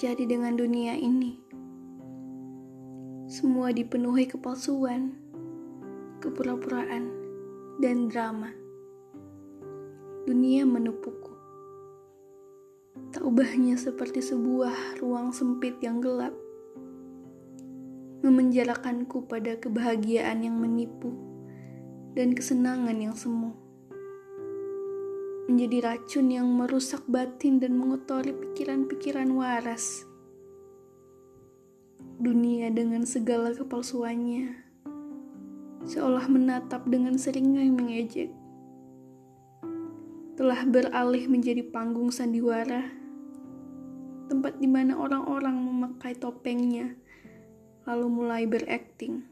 terjadi dengan dunia ini. Semua dipenuhi kepalsuan, kepura-puraan, dan drama. Dunia menepukku. Tak ubahnya seperti sebuah ruang sempit yang gelap. Memenjarakanku pada kebahagiaan yang menipu dan kesenangan yang semu menjadi racun yang merusak batin dan mengotori pikiran-pikiran waras. Dunia dengan segala kepalsuannya seolah menatap dengan seringai mengejek. Telah beralih menjadi panggung sandiwara, tempat di mana orang-orang memakai topengnya lalu mulai berakting.